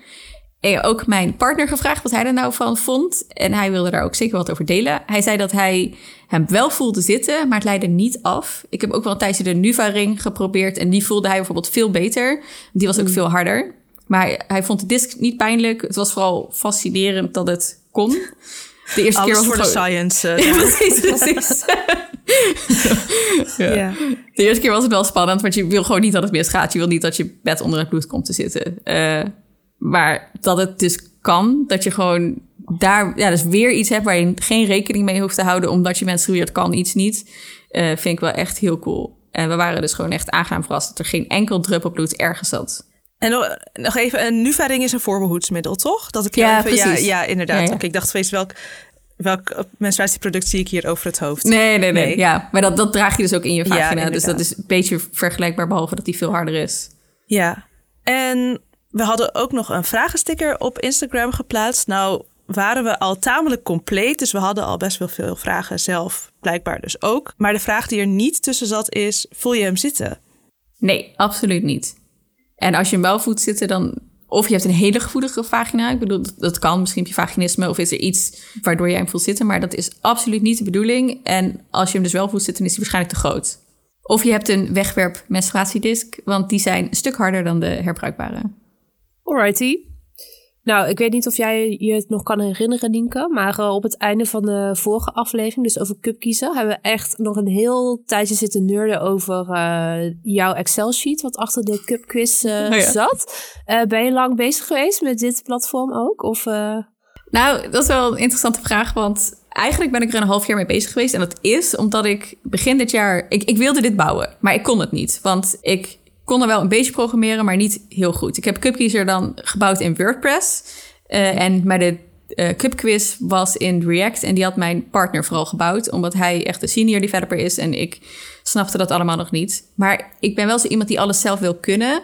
En ook mijn partner gevraagd wat hij er nou van vond. En hij wilde daar ook zeker wat over delen. Hij zei dat hij hem wel voelde zitten, maar het leidde niet af. Ik heb ook wel een tijdje de Nuva-ring geprobeerd. En die voelde hij bijvoorbeeld veel beter. Die was ook mm. veel harder. Maar hij, vond de disc niet pijnlijk. Het was vooral fascinerend dat het kon. De eerste keer was voor de science. Uh, ja, precies, precies. ja. De eerste keer was het wel spannend, want je wil gewoon niet dat het misgaat. Je wil niet dat je bed onder het bloed komt te zitten. Uh, maar dat het dus kan, dat je gewoon daar ja, dus weer iets hebt waar je geen rekening mee hoeft te houden, omdat je menstrueert, kan iets niet. Uh, vind ik wel echt heel cool. En we waren dus gewoon echt aangenaam verrast dat er geen enkel druppel bloed ergens zat. En nog, even, een Nuvaring is een voorbehoedsmiddel, toch? Dat ik ja, even, precies. Ja, ja inderdaad. Ja, ik dacht, wees welk welk menstruatieproduct zie ik hier over het hoofd? Nee, nee, nee. Ja, maar dat, dat draag je dus ook in je vagina. dus dat is een beetje vergelijkbaar, behalve dat die veel harder is. Ja, en we hadden ook nog een vragensticker op Instagram geplaatst. Nou, waren we al tamelijk compleet. Dus we hadden al best wel veel vragen zelf, blijkbaar dus ook. Maar de vraag die er niet tussen zat is: voel je hem zitten? Nee, absoluut niet. En als je hem wel voelt zitten, dan of je hebt een hele gevoelige vagina. Ik bedoel, dat kan misschien je vaginisme. Of is er iets waardoor je hem voelt zitten. Maar dat is absoluut niet de bedoeling. En als je hem dus wel voelt zitten, is hij waarschijnlijk te groot. Of je hebt een wegwerp menstruatiedisc. Want die zijn een stuk harder dan de herbruikbare. Alrighty. Nou, ik weet niet of jij je het nog kan herinneren, Nienke. Maar uh, op het einde van de vorige aflevering, dus over cup kiezen, hebben we echt nog een heel tijdje zitten nerden over uh, jouw Excel-sheet, wat achter de cup quiz uh, oh ja. zat. ben je lang bezig geweest met dit platform ook? Of, Nou, dat is wel een interessante vraag, want eigenlijk ben ik er een half jaar mee bezig geweest. En dat is omdat ik begin dit jaar. Ik, ik wilde dit bouwen, maar ik kon het niet. Want ik kon er wel een beetje programmeren, maar niet heel goed. Ik heb Cupkiezer dan gebouwd in WordPress. Uh, en maar de uh, Cupquiz was in React. En die had mijn partner vooral gebouwd, omdat hij echt de senior developer is. En ik snapte dat allemaal nog niet. Maar ik ben wel zo iemand die alles zelf wil kunnen.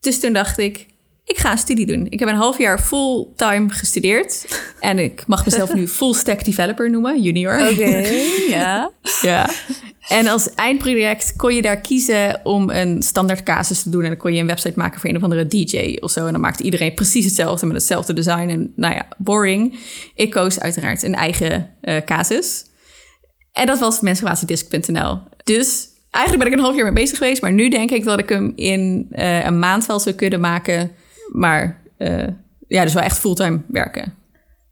Dus toen dacht ik, ik ga een studie doen. Ik heb een half jaar fulltime gestudeerd. En ik mag mezelf nu full stack developer noemen, junior. Oké, ja. ja. En als eindproject kon je daar kiezen om een standaard casus te doen. En dan kon je een website maken voor een of andere DJ of zo. En dan maakte iedereen precies hetzelfde met hetzelfde design. En nou ja, boring. Ik koos uiteraard een eigen uh, casus. En dat was menstruatiedisc.nl. Dus eigenlijk ben ik een half jaar mee bezig geweest. Maar nu denk ik dat ik hem in uh, een maand wel zou kunnen maken. Maar uh, ja, dus wel echt fulltime werken.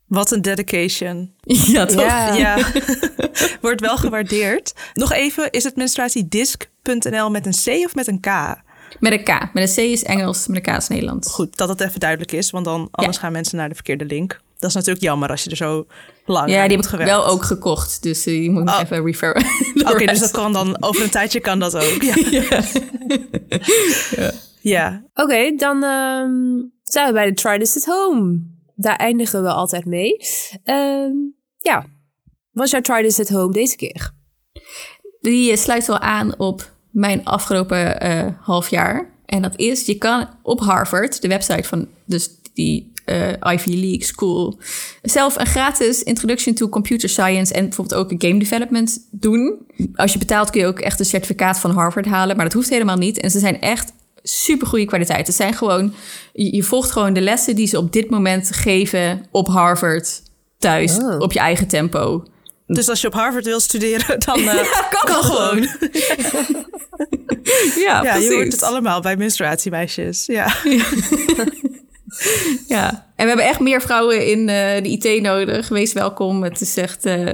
Wat een dedication. Ja, toch? Ja. ja. Wordt wel gewaardeerd. Nog even, is het menstruatiedisc.nl met een C of met een K? Met een K. Met een C is Engels, met een K is Nederlands. Goed, dat het even duidelijk is, want dan anders ja. gaan mensen naar de verkeerde link. Dat is natuurlijk jammer als je er zo lang Ja, die heb ik wel ook gekocht, dus uh, je moet oh. even referen. Oké, okay, dus dat kan dan over een tijdje kan dat ook. Ja. ja. Ja. Oké, okay, dan um, zijn we bij de Try This at Home daar eindigen we altijd mee. Um, ja, was jouw Try This at Home deze keer? Die eh, sluit wel aan op mijn afgelopen uh, half jaar. En dat is, je kan op Harvard, de website van dus die uh, Ivy League School, zelf een gratis Introduction to Computer Science en bijvoorbeeld ook een game development doen. Als je betaalt kun je ook echt een certificaat van Harvard halen, maar dat hoeft helemaal niet. En ze zijn echt super goede kwaliteit. Het zijn gewoon, je, volgt gewoon de lessen die ze op dit moment geven op Harvard thuis, oh. op je eigen tempo. Dus als je op Harvard wil studeren, dan uh, ja, kan, kan gewoon. ja, ja je hoort het allemaal bij menstruatiemeisjes. Ja. ja. En we hebben echt meer vrouwen in uh, de IT nodig. Wees welkom. Het is echt... Uh,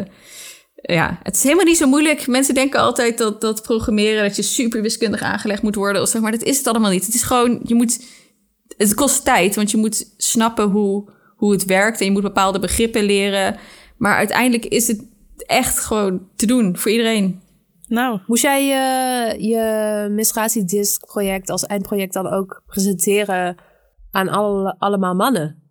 ja, het is helemaal niet zo moeilijk. Mensen denken altijd dat, dat programmeren, dat je super wiskundig aangelegd moet worden. Of zeg maar, dat is het allemaal niet. Het is gewoon, je moet, het kost tijd, want je moet snappen hoe, hoe het werkt. En je moet bepaalde begrippen leren. Maar uiteindelijk is het echt gewoon te doen voor iedereen. Nou, moest jij je, je menstruatiedisc project als eindproject dan ook presenteren aan alle, allemaal mannen?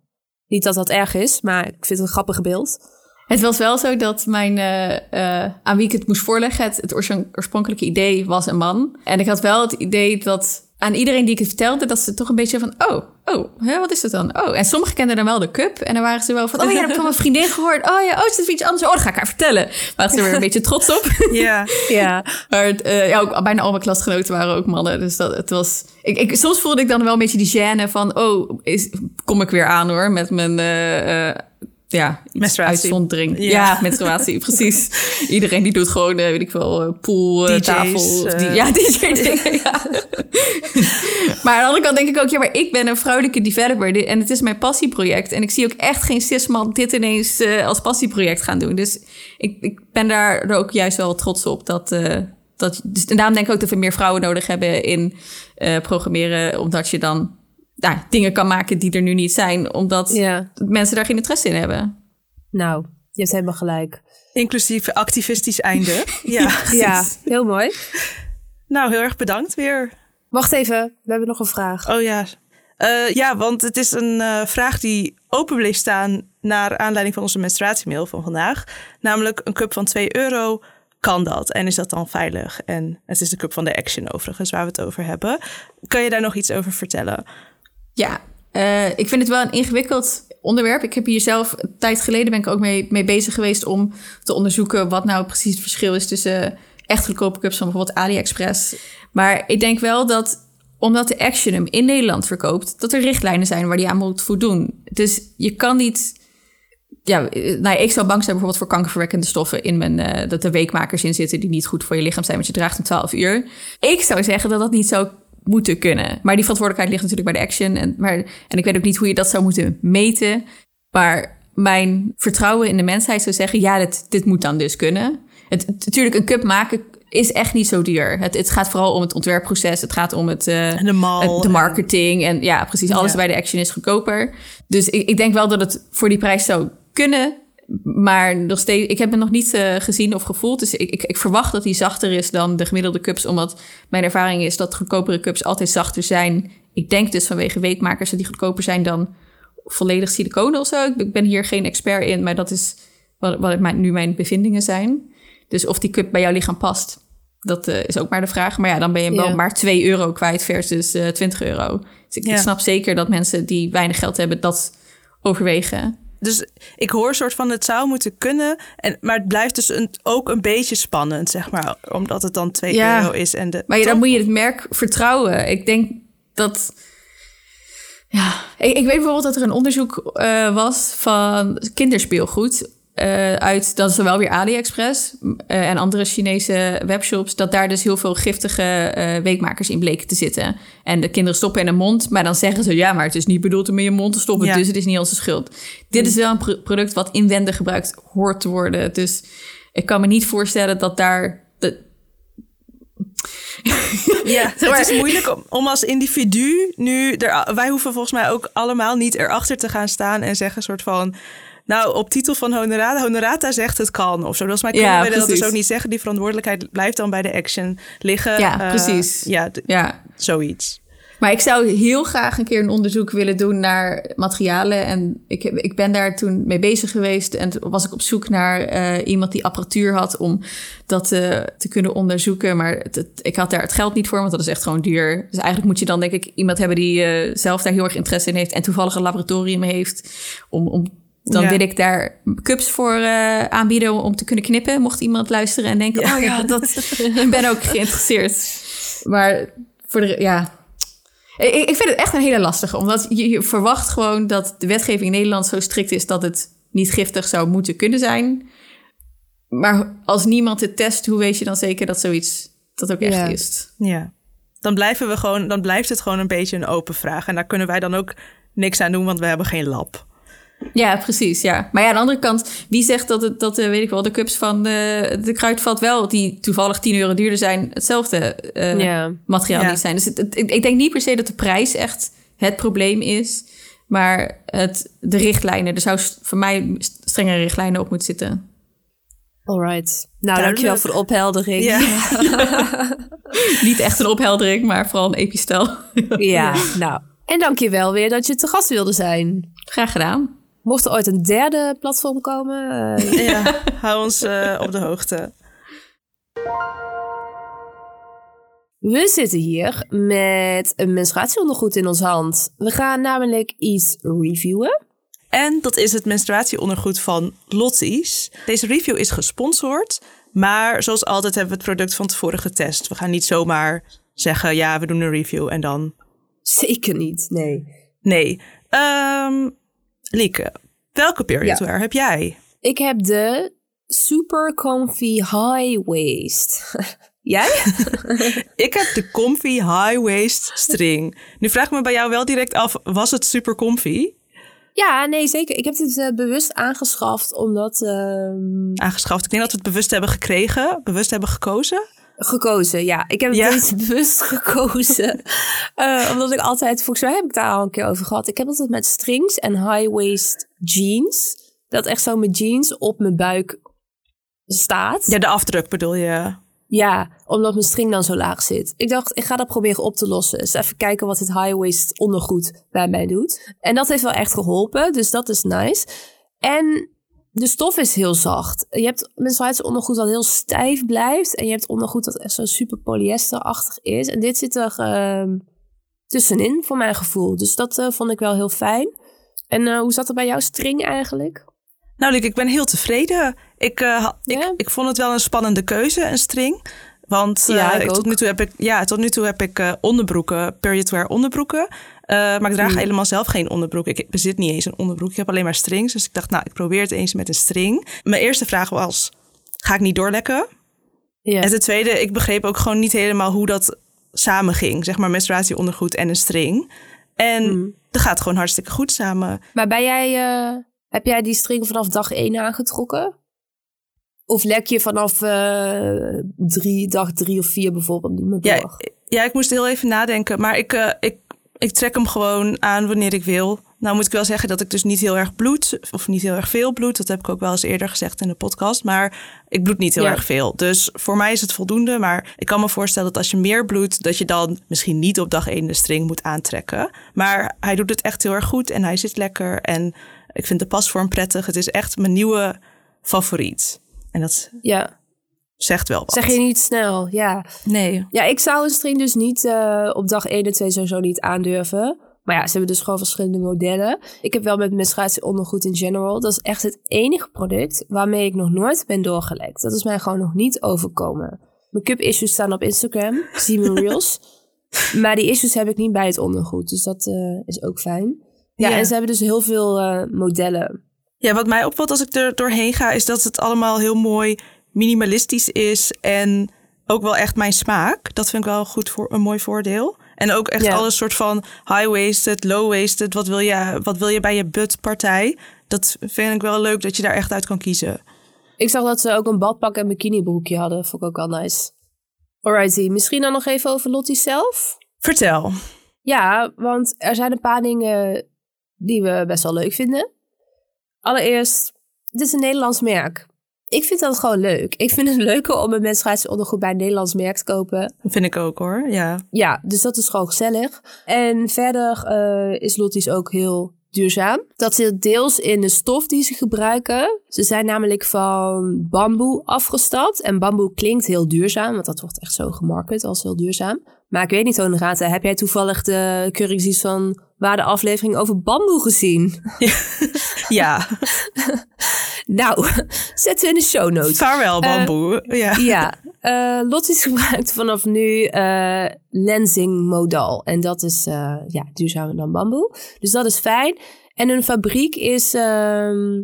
Niet dat dat erg is, maar ik vind het een grappig beeld. Het was wel zo dat mijn, uh, uh, aan wie ik het moest voorleggen, het, het oorspronkelijke idee was een man. En ik had wel het idee dat aan iedereen die ik het vertelde, dat ze toch een beetje van, oh, oh, hè, wat is dat dan? Oh, en sommigen kenden dan wel de cup. En dan waren ze wel van, oh ja, dat heb van mijn vriendin gehoord. Oh ja, oh, is dat iets anders? Oh, dat ga ik haar vertellen. Waren ze er weer een beetje trots op. Ja, ja. Maar uh, ja, ook, bijna al mijn klasgenoten waren ook mannen. Dus dat, het was... Ik, ik, soms voelde ik dan wel een beetje die gêne van, oh, is, kom ik weer aan hoor, met mijn... Uh, ja, uitzondering. Ja, ja menstruatie, precies. Iedereen die doet gewoon, uh, weet ik wel, uh, pool, uh, tafel. Uh, die, ja, DJ dingen, ja. maar aan de andere kant denk ik ook, ja, maar ik ben een vrouwelijke developer en het is mijn passieproject. En ik zie ook echt geen cisman dit ineens als passieproject gaan doen. Dus ik, ik ben daar ook juist wel trots op dat... dat dus, en daarom denk ik ook dat we meer vrouwen nodig hebben in programmeren, omdat je dan nou, dingen kan maken die er nu niet zijn, omdat mensen daar geen interesse in hebben. Nou, je hebt helemaal gelijk. Inclusief activistisch einde. ja. ja, heel mooi. Nou, heel erg bedankt weer. Wacht even, we hebben nog een vraag. Oh ja. Uh, ja, want het is een uh, vraag die open bleef staan naar aanleiding van onze menstruatiemail van vandaag. Namelijk een cup van 2 euro. Kan dat? En is dat dan veilig? En het is de cup van de Action overigens, waar we het over hebben. Kan je daar nog iets over vertellen? Ja, uh, ik vind het wel een ingewikkeld onderwerp. Ik heb hier zelf een tijd geleden ben ik ook mee, mee bezig geweest om te onderzoeken wat nou precies het verschil is tussen echt goedkope cups van bijvoorbeeld AliExpress. Maar ik denk wel dat omdat de Action in Nederland verkoopt, dat er richtlijnen zijn waar die aan moet voldoen. Dus je kan niet. Ja, nou, ik zou bang zijn bijvoorbeeld voor kankerverwekkende stoffen in mijn. Uh, dat er weekmakers in zitten die niet goed voor je lichaam zijn, want je draagt een 12 uur. Ik zou zeggen dat dat niet zo moeten kunnen. Maar die verantwoordelijkheid ligt natuurlijk bij de Action. En, maar, en ik weet ook niet hoe je dat zou moeten meten. Maar mijn vertrouwen in de mensheid zou zeggen: ja, dit, dit moet dan dus kunnen. Het, natuurlijk, een cup maken is echt niet zo duur. Het, het gaat vooral om het ontwerpproces. Het gaat om het, uh, de, mal, de marketing. En ja, precies. Alles ja. bij de Action is goedkoper. Dus ik, ik denk wel dat het voor die prijs zou kunnen. Maar nog steeds, ik heb het nog niet uh, gezien of gevoeld. Dus ik, ik, ik, verwacht dat die zachter is dan de gemiddelde cups. Omdat mijn ervaring is dat goedkopere cups altijd zachter zijn. Ik denk dus vanwege weekmakers dat die goedkoper zijn dan volledig siliconen of zo. Ik ben hier geen expert in, maar dat is wat, wat mijn, nu mijn bevindingen zijn. Dus of die cup bij jouw lichaam past, dat uh, is ook maar de vraag. Maar ja, dan ben je wel maar 2 euro kwijt versus uh, 20 euro. Dus ik, ja. ik snap zeker dat mensen die weinig geld hebben dat overwegen. Dus ik hoor soort van het zou moeten kunnen. En, maar het blijft dus een, ook een beetje spannend, zeg maar. Omdat het dan 2 ja, euro is. En de maar dan moet je het merk vertrouwen. Ik denk dat... Ja, ik, ik weet bijvoorbeeld dat er een onderzoek uh, was van kinderspeelgoed. Uh, uit, dat is dan wel weer AliExpress uh, en andere Chinese webshops, dat daar dus heel veel giftige uh, weekmakers in bleken te zitten. En de kinderen stoppen in de mond, maar dan zeggen ze, ja, maar het is niet bedoeld om in je mond te stoppen, ja. dus het is niet onze schuld. Mm. Dit is wel een pro product wat inwendig gebruikt hoort te worden. Dus ik kan me niet voorstellen dat daar... De... ja, het is moeilijk om, om als individu nu... Er, wij hoeven volgens mij ook allemaal niet erachter te gaan staan en zeggen soort van... Nou, op titel van Honorata, Honorata zegt het kan of zo. Dat is mij kunnen ja, dat dus ook niet zeggen. Die verantwoordelijkheid blijft dan bij de action liggen. Ja, uh, precies. Ja, ja, zoiets. Maar ik zou heel graag een keer een onderzoek willen doen naar materialen. En ik, ik ben daar toen mee bezig geweest. En toen was ik op zoek naar uh, iemand die apparatuur had om dat uh, te kunnen onderzoeken. Maar het, het, ik had daar het geld niet voor, want dat is echt gewoon duur. Dus eigenlijk moet je dan denk ik iemand hebben die uh, zelf daar heel erg interesse in heeft. En toevallig een laboratorium heeft om, om dan ja. wil ik daar cups voor uh, aanbieden om te kunnen knippen. Mocht iemand luisteren en denken, ja. oh ja, dat, ik ben ook geïnteresseerd. Maar voor de, ja... Ik, ik vind het echt een hele lastige. Omdat je, je, verwacht gewoon dat de wetgeving in Nederland zo strikt is... dat het niet giftig zou moeten kunnen zijn. Maar als niemand het test, hoe weet je dan zeker dat zoiets dat ook echt ja. is? Ja, dan blijven we gewoon, dan blijft het gewoon een beetje een open vraag. En daar kunnen wij dan ook niks aan doen, want we hebben geen lab. Ja, precies. Ja. Maar ja, aan de andere kant, wie zegt dat, het, dat weet ik wel, de cups van de, de kruidvat wel, die toevallig 10 euro duurder zijn, hetzelfde uh, ja. materiaal ja. niet zijn. Dus het, het, ik denk niet per se dat de prijs echt het probleem is, maar het, de richtlijnen. Er zou voor mij strengere richtlijnen op moeten zitten. Alright. Nou, dankjewel voor de opheldering. Ja. niet echt een opheldering, maar vooral een epistel. ja, nou. En dankjewel weer dat je te gast wilde zijn. Graag gedaan. Mocht er ooit een derde platform komen, uh, ja, hou ons uh, op de hoogte. We zitten hier met een menstruatieondergoed in onze hand. We gaan namelijk iets reviewen. En dat is het menstruatieondergoed van Lotties. Deze review is gesponsord, maar zoals altijd hebben we het product van tevoren getest. We gaan niet zomaar zeggen, ja, we doen een review en dan... Zeker niet, nee. Nee. Um, Lieke, welke periodwear ja. heb jij? Ik heb de Super Comfy High Waist. Jij? ik heb de Comfy High Waist string. Nu vraag ik me bij jou wel direct af, was het super comfy? Ja, nee, zeker. Ik heb dit uh, bewust aangeschaft, omdat... Uh... Aangeschaft? Ik denk dat we het bewust hebben gekregen, bewust hebben gekozen. Gekozen, ja. Ik heb ja. het bewust gekozen. uh, omdat ik altijd, volgens mij heb ik daar al een keer over gehad. Ik heb altijd met strings en high-waist jeans. Dat echt zo met jeans op mijn buik staat. Ja, de afdruk bedoel je? Ja, omdat mijn string dan zo laag zit. Ik dacht, ik ga dat proberen op te lossen. Dus even kijken wat het high-waist ondergoed bij mij doet. En dat heeft wel echt geholpen, dus dat is nice. En de stof is heel zacht. Je hebt menstruatieondergoed dat heel stijf blijft. En je hebt ondergoed dat echt zo super polyesterachtig is. En dit zit er uh, tussenin, voor mijn gevoel. Dus dat uh, vond ik wel heel fijn. En uh, hoe zat het bij jouw string eigenlijk? Nou, Liek, ik ben heel tevreden. Ik, ja? ik, ik vond het wel een spannende keuze, een string. Want ja, ik tot, nu toe heb ik, ja, tot nu toe heb ik onderbroeken, periodwear onderbroeken. Uh, maar ik draag hmm. helemaal zelf geen onderbroek. Ik bezit niet eens een onderbroek. Ik heb alleen maar strings. Dus ik dacht, nou, ik probeer het eens met een string. Mijn eerste vraag was, ga ik niet doorlekken? En ten tweede, ik begreep ook gewoon niet helemaal hoe dat samen ging. Zeg maar menstruatieondergoed en een string. En Mm. dat gaat gewoon hartstikke goed samen. Maar ben jij, eh, heb jij die string vanaf dag 1 aangetrokken? Of lek je vanaf eh, drie, dag drie of vier bijvoorbeeld niet meer door? Ja, ja, ik moest heel even nadenken. Maar ik, eh, ik, ik trek hem gewoon aan wanneer ik wil. Nou moet ik wel zeggen dat ik dus niet heel erg bloed. Of niet heel erg veel bloed. Dat heb ik ook wel eens eerder gezegd in de podcast. Maar ik bloed niet heel Ja. erg veel. Dus voor mij is het voldoende. Maar ik kan me voorstellen dat als je meer bloedt... dat je dan misschien niet op dag één de string moet aantrekken. Maar hij doet het echt heel erg goed. En hij zit lekker. En ik vind de pasvorm prettig. Het is echt mijn nieuwe favoriet. En dat ja. Zegt wel wat. Zeg je niet snel, ja. Nee. Ja, ik zou een string dus niet eh, op dag 1 en 2 sowieso niet aandurven. Maar ja, ze hebben dus gewoon verschillende modellen. Ik heb wel met menstruatieondergoed in general. Dat is echt het enige product waarmee ik nog nooit ben doorgelekt. Dat is mij gewoon nog niet overkomen. Mijn cup issues staan op Instagram. Zie mijn reels. maar die issues heb ik niet bij het ondergoed. Dus dat eh, is ook fijn. Ja, Ja. en ze hebben dus heel veel eh, modellen. Ja, wat mij opvalt als ik er doorheen ga, is dat het allemaal heel mooi minimalistisch is. En ook wel echt mijn smaak. Dat vind ik wel goed voor een mooi voordeel. En ook echt Ja. alles soort van high-waisted, low-waisted. Wat wil je, wat wil je bij je buttpartij? Dat vind ik wel leuk dat je daar echt uit kan kiezen. Ik zag dat ze ook een badpak en bikinibroekje hadden. Vond ik ook wel nice. Alrighty, misschien dan nog even over Lottie zelf. Vertel. Ja, want er zijn een paar dingen die we best wel leuk vinden. Allereerst, het is een Nederlands merk. Ik vind dat gewoon leuk. Ik vind het leuker om een menstruatieondergoed bij een Nederlands merk te kopen. Dat vind ik ook hoor. Ja. Ja, dus dat is gewoon gezellig. En verder eh, is Lotties ook heel duurzaam. Dat zit deels in de stof die ze gebruiken. Ze zijn namelijk van bamboe afgestapt. En bamboe klinkt heel duurzaam, want dat wordt echt zo gemarket als heel duurzaam. Maar ik weet niet, Honorata, heb jij toevallig de keuringsdienst van waar de aflevering over bamboe gezien? Ja, Nou, zetten we in de show notes. vaarwel bamboe. ja. Ja, eh Lotties gebruikt vanaf nu eh lensing modal. En dat is eh, ja, duurzamer dan bamboe. Dus dat is fijn. En hun fabriek is ehm,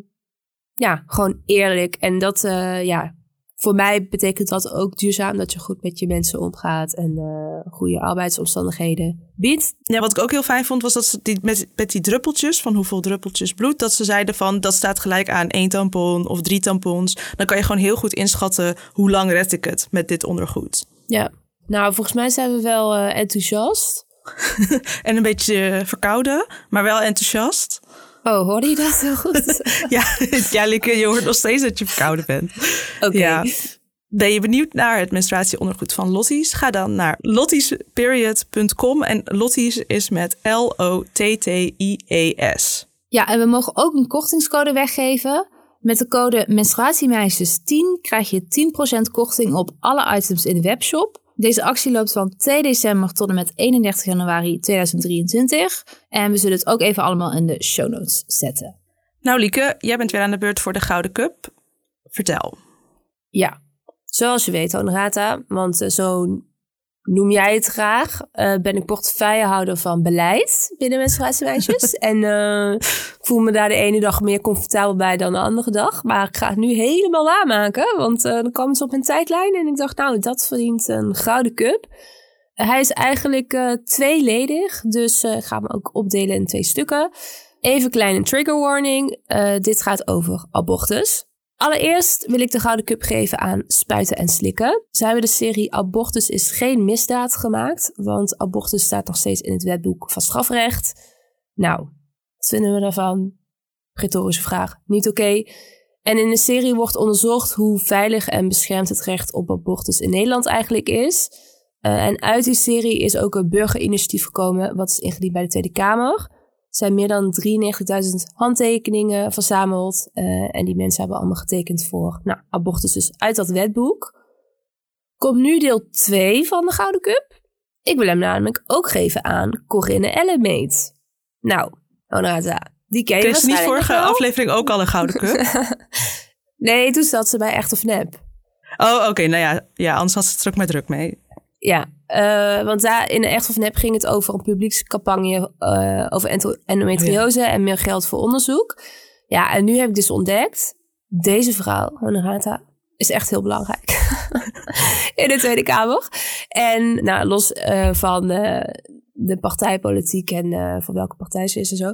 ja, gewoon eerlijk. En dat, eh, ja, voor mij betekent dat ook duurzaam. Dat je goed met je mensen omgaat en eh, goede arbeidsomstandigheden biedt. Ja, wat ik ook heel fijn vond, was dat ze die, met, met die druppeltjes, van hoeveel druppeltjes bloed, dat ze zeiden van dat staat gelijk aan één tampon of drie tampons. Dan kan je gewoon heel goed inschatten hoe lang red ik het met dit ondergoed. Ja. Nou, volgens mij zijn we wel eh, enthousiast. En een beetje verkouden, maar wel enthousiast. Oh, hoorde je dat heel goed? Ja, ja Lieke, je hoort nog steeds dat je verkouden bent. Oké. Ja. Ben je benieuwd naar het menstruatieondergoed van Lotties? Ga dan naar lottiesperiod.com en Lotties is met L-O-T-T-I-E-S. Ja, en we mogen ook een kortingscode weggeven. Met de code menstruatiemeisjes10 krijg je 10% korting op alle items in de webshop. Deze actie loopt van 2 december tot en met 31 januari 2023. En we zullen het ook even allemaal in de show notes zetten. Nou Lieke, jij bent weer aan de beurt voor de Gouden Cup. Vertel. Ja, zoals je weet, Honorata, want eh, zo noem jij het graag, eh, ben ik portefeuillehouder van beleid binnen menstruatiemeisjes. en eh, ik voel me daar de ene dag meer comfortabel bij dan de andere dag. Maar ik ga het nu helemaal waarmaken, want eh, dan kwam iets op mijn tijdlijn en ik dacht, nou, dat verdient een gouden cup. Hij is eigenlijk tweeledig, dus ik ga hem ook opdelen in twee stukken. Even een kleine trigger warning. Dit gaat over abortus. Allereerst wil ik de Gouden Cup geven aan Spuiten en Slikken. Ze hebben de serie Abortus is geen misdaad gemaakt, want abortus staat nog steeds in het wetboek van strafrecht. Nou, wat vinden we daarvan? Retorische vraag. Niet oké. En in de serie wordt onderzocht hoe veilig en beschermd het recht op abortus in Nederland eigenlijk is. Uh, en uit die serie is ook een burgerinitiatief gekomen, wat is ingediend bij de Tweede Kamer. Er zijn meer dan 93.000 handtekeningen verzameld. Uh, en die mensen hebben allemaal getekend voor nou, abortus dus uit dat wetboek. Komt nu deel 2 van de Gouden Cup. Ik wil hem namelijk ook geven aan Corinne Ellemeet. Nou, Onata, die ken je Kreeg ze niet vorige aflevering ook al een Gouden Cup? nee, toen zat ze bij Echt of Nep. Oh, oké. Okay. Nou ja, ja, anders had ze het er ook maar druk mee. Ja, uh, want daar in de Echt of Nep ging het over een publiekscampagne uh, over endometriose oh, ja. en meer geld voor onderzoek. Ja, en nu heb ik dus ontdekt, deze vrouw, Honorata, is echt heel belangrijk in de Tweede Kamer. En nou, los uh, van de partijpolitiek en uh, van welke partij ze is en zo,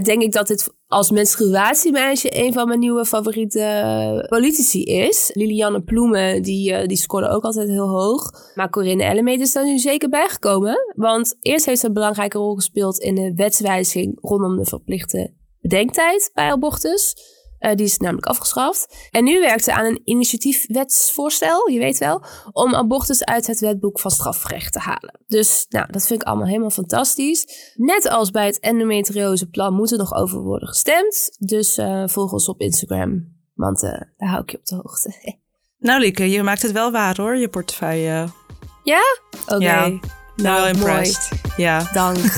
denk ik dat dit als menstruatiemeisje een van mijn nieuwe favoriete politici is. Lilianne Ploemen, die, die scoorde ook altijd heel hoog. Maar Corinne Ellemeet is daar nu zeker bijgekomen. Want eerst heeft ze een belangrijke rol gespeeld in de wetswijziging rondom de verplichte bedenktijd bij abortus. Uh, die is namelijk afgeschaft. En nu werkt ze aan een initiatiefwetsvoorstel, je weet wel, om abortus uit het wetboek van strafrecht te halen. Dus nou, dat vind ik allemaal helemaal fantastisch. Net als bij het endometrioseplan moet er nog over worden gestemd. Dus uh, volg ons op Instagram, want uh, daar hou ik je op de hoogte. nou Lieke, je maakt het wel waar hoor, je portefeuille. Ja? Oké. Okay. Ja, nou, wel impressed. Mooi. Ja. Dank.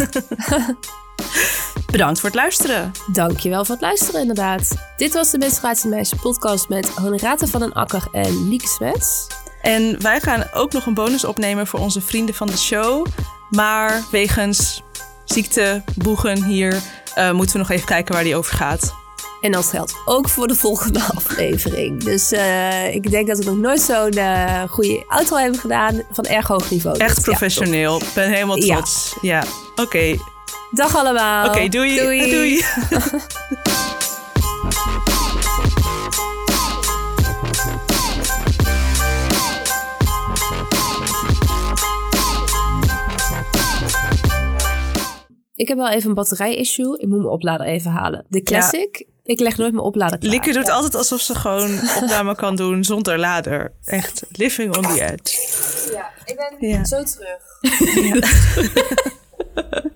Bedankt voor het luisteren. Dankjewel voor het luisteren, inderdaad. Dit was de Menstruatiemeisje podcast met Honorate van den Akker en Lieke Smets. En wij gaan ook nog een bonus opnemen voor onze vrienden van de show. Maar wegens ziekte, boegen hier, uh, moeten we nog even kijken waar die over gaat. En dat geldt ook voor de volgende aflevering. Dus uh, ik denk dat we nog nooit zo'n uh, goede outro hebben gedaan van erg hoog niveau. Echt professioneel. Ik ben helemaal trots. Ja, ja. oké. Okay. Dag allemaal. Oké, okay, doei. Doei. doei. Ik heb wel even een batterij-issue. Ik moet mijn oplader even halen. De Classic. Ja. Ik leg nooit mijn oplader klaar. Lieke doet ja. altijd alsof ze gewoon opname kan doen zonder lader. Echt living on the edge. Ja, ik ben ja. zo terug.